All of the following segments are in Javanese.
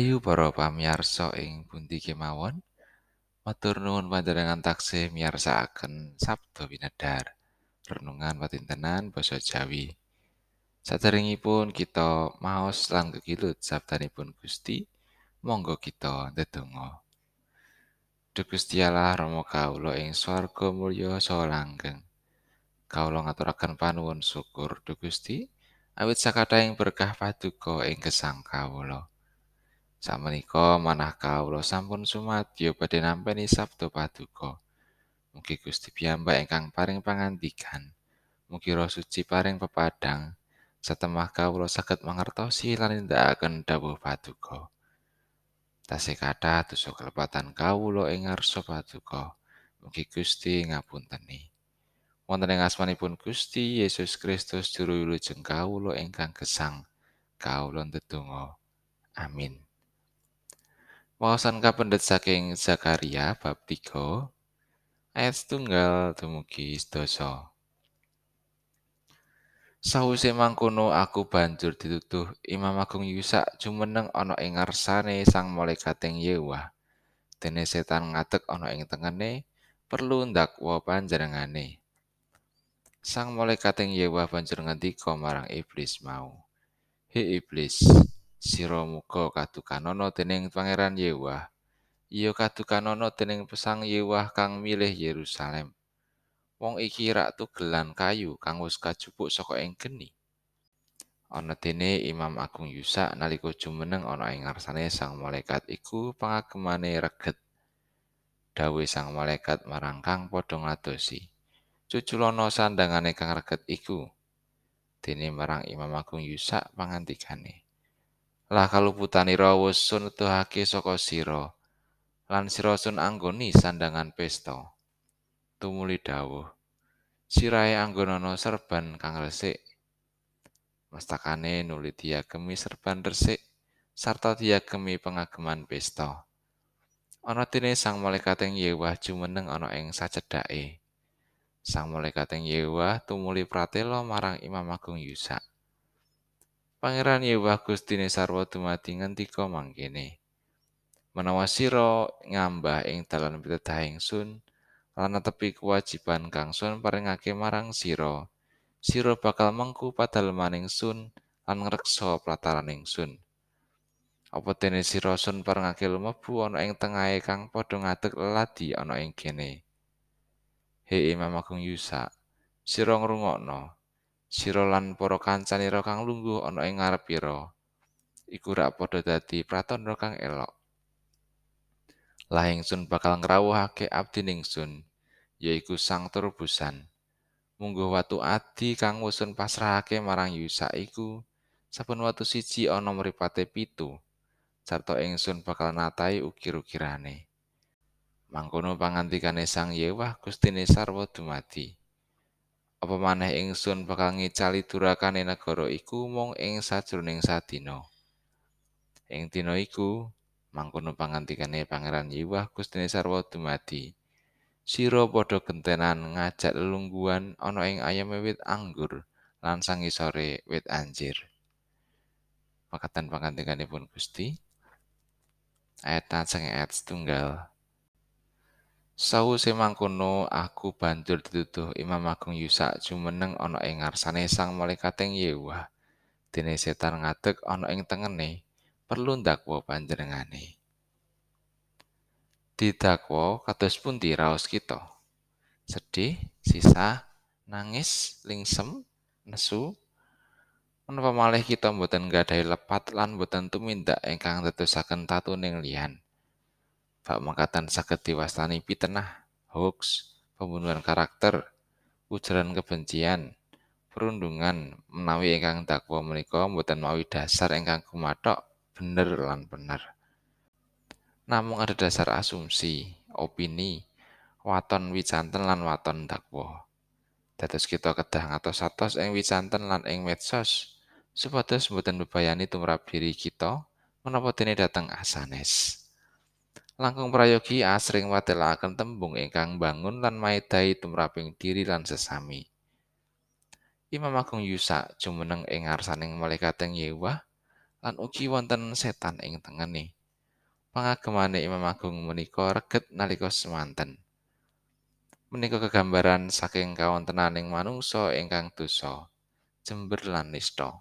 Rahayu para pamirsa ing pundi kemawon. Matur nuwun panjenengan taksih miyarsakaken Sabda Winedhar. Renungan patintenan basa Jawi. Saderengipun kita maos lan kekilut sabdanipun Gusti, monggo kita ndedonga. Duh Gusti Allah Rama kawula ing swarga mulya saha langgeng. Kawula ngaturaken panuwun syukur Duh Gusti awit sakathahing berkah paduka ing gesang kawula. Samenika manah kawula sampun sumadyo badhe nampi sabda paduka. Mugi Gusti piyambak ingkang paring pangandikan. Mugi Roh Suci paring pepadang satemah kawula saged mangertosi lan nindakaken dawuh paduka. Tasih kathah dosa kelepatan kawula ing ngarsa paduka. Mugi Gusti ngapunteni. Wonten ing asmanipun Gusti Yesus Kristus juru wilujeng kawula ingkang gesang. Kawula ndedonga. Amin. Wawasan kapendet saking Zakaria bab 3 ayat setunggal dumugi sedasa. Sawise mangkono aku banjur dituduh Imam Agung Yusak jumeneng ana ing ngarsane sang malaikating Yewa. Dene setan ngadeg ana ing tengene perlu ndakwa panjenengane. Sang malaikating Yewa banjur ngendika marang iblis mau. He iblis, sira muga kadukanana dening Pangeran Yewa. Iya kadukanana dening pesang Yewa kang milih Yerusalem. Wong iki rak tugelan kayu kang wis kajupuk saka ing geni. Ana dene Imam Agung Yusak nalika jumeneng ana ing ngarsane sang malaikat iku pangagemane reget. Dawe sang malaikat marang kang padha ngadosi. Cuculana sandangane kang reget iku. Dene marang Imam Agung Yusak pangantikane. Lah kaluputanira wis sun tuhake saka sira. Lan sira sun anggoni sandangan pesta. tumuli dawuh sirahe anggonana serban kang resik mestakane nuli diagemi serban resik sarta diagemi pengageman pesta ana dene sang malaikat ing Yewah jumeneng ana ing sacedhake sang malaikat ing Yewah tumuli pratela marang Imam Agung Yusa Pangeran Yewah Gustine sarwa dumadi ngendika mangkene menawa sira ngambah ing dalan pitedahing sun lan tepi kewajiban kang sun paringake marang sira. Sira bakal mengku padalemaning sun lan ngreksa prataraning sun. Apa dene sira sun paringake lumebu ana ing tengahe kang padha ngadeg leladi ana ing kene. He Imam Agung Yusa, sira ngrungokno. Sira lan para kancanira kang lungguh ana ing ngarepira. Iku rak padha dadi pratandha kang elok. Lahing sun bakal ngrawuhake abdi ning sun. yaiku sang turbusan. Mungguh watu adi kang wusun pasrahake marang Yusa iku, saben watu siji ana mripate pitu, sarta ingsun bakal natai ukir-ukirane. Mangkono pangantikane sang Yewah Gustine sarwa dumadi. Apa maneh ingsun bakal ngicali durakane negara iku mung ing sajroning sadina. Ing dina iku, mangkono pangantikane Pangeran Yewah Gustine sarwa dumadi. Sira padha gentenan ngajak lelungguhan ana ing ayame wit anggur lan sangisore wit anjir. Pakatan pangantikanipun Gusti. Ayat sang ayat setunggal. Sawuse mangkono aku banjur dituduh Imam Agung Yusak jumeneng ana ing ngarsane sang malaikating Yewa. Dene setan ngadeg ana ing tengene, perlu ndakwa panjenengane. didakwa kados pundi raos kita sedih sisa nangis lingsem nesu menapa malih kita mboten nggadahi lepat lan mboten tumindak ingkang dadosaken tatuning liyan mangkatan saged diwastani pitenah hoax pembunuhan karakter ujaran kebencian perundungan menawi ingkang dakwa menika mboten mawi dasar ingkang kumathok bener lan bener. namung ada dasar asumsi, opini, waton wicanten lan waton dakwa. Dados kita kedah ngatos-atos ing wicanten lan ing medsos supados mboten bebayani tumrap diri kita menapa dene dateng asanes. Langkung prayogi asring wadelaken tembung ingkang bangun lan maedai tumraping diri lan sesami. Imam Agung Yusa jumeneng ing ngarsaning malaikating Yewah lan ugi wonten setan ing tengene. Pangagemane Imam Agung menika reget nalika semanten. Menika kegambaran saking kawontenaning manungsa ingkang dosa, jember lan nista.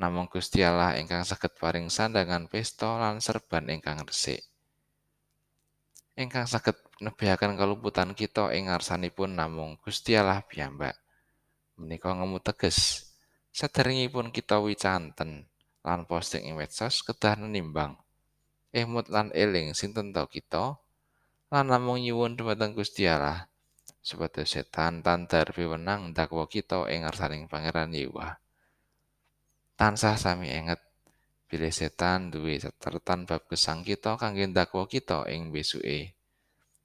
Namung Gusti Allah ingkang saged paring sandangan pesta lan serban ingkang resik. Ingkang saged nebihaken kaluputan kita ing ngarsanipun namung Gusti Allah piyambak. Menika ngemu teges Sadaringipun kita wicanten lan posting ing medsos kedah nimbang. Emut lan eling sinten to kita? Lan namung nyuwun dhumateng Gusti Allah supados setan tandar piwenang dakwa kita ing ngarsaning Pangeran Yewa. Tansah sami inget bilih setan duwe catatan bab gesang kita kangge dakwa kita ing besuke.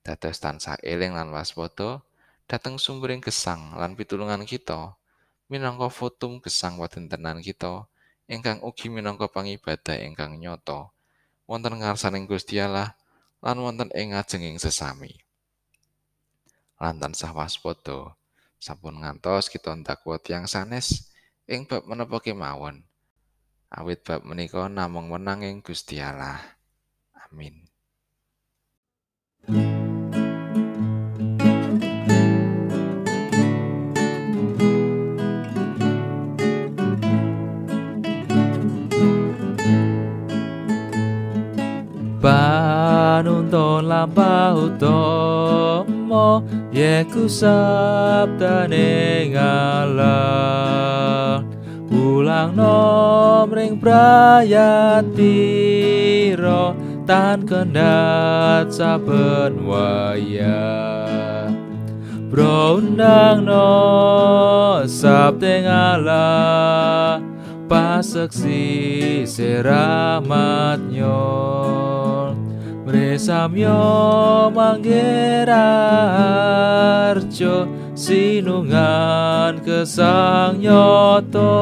Dados tansah eling lan waspada dhateng sumbering gesang lan pitulungan kita. minangka fotum gesang wadentanan kita ingkang ugi minangka pangibadah ingkang nyata wonten ngarsaning Gusti Allah lan wonten ing ngajenging sesami lan tansah waspada sampun ngantos kita ndakwa tiyang sanes ing bab menapa kemawon awit bab menika namung menang ing Gusti Allah. Amin. Panuntun lampah utama yeku sabdane ngalah ulang nom ring prayatiro tan kendat saben waya bro undang no sabde ngalah paseksi seramatnya Presamyo manggerarjo sinungan kesang nyoto.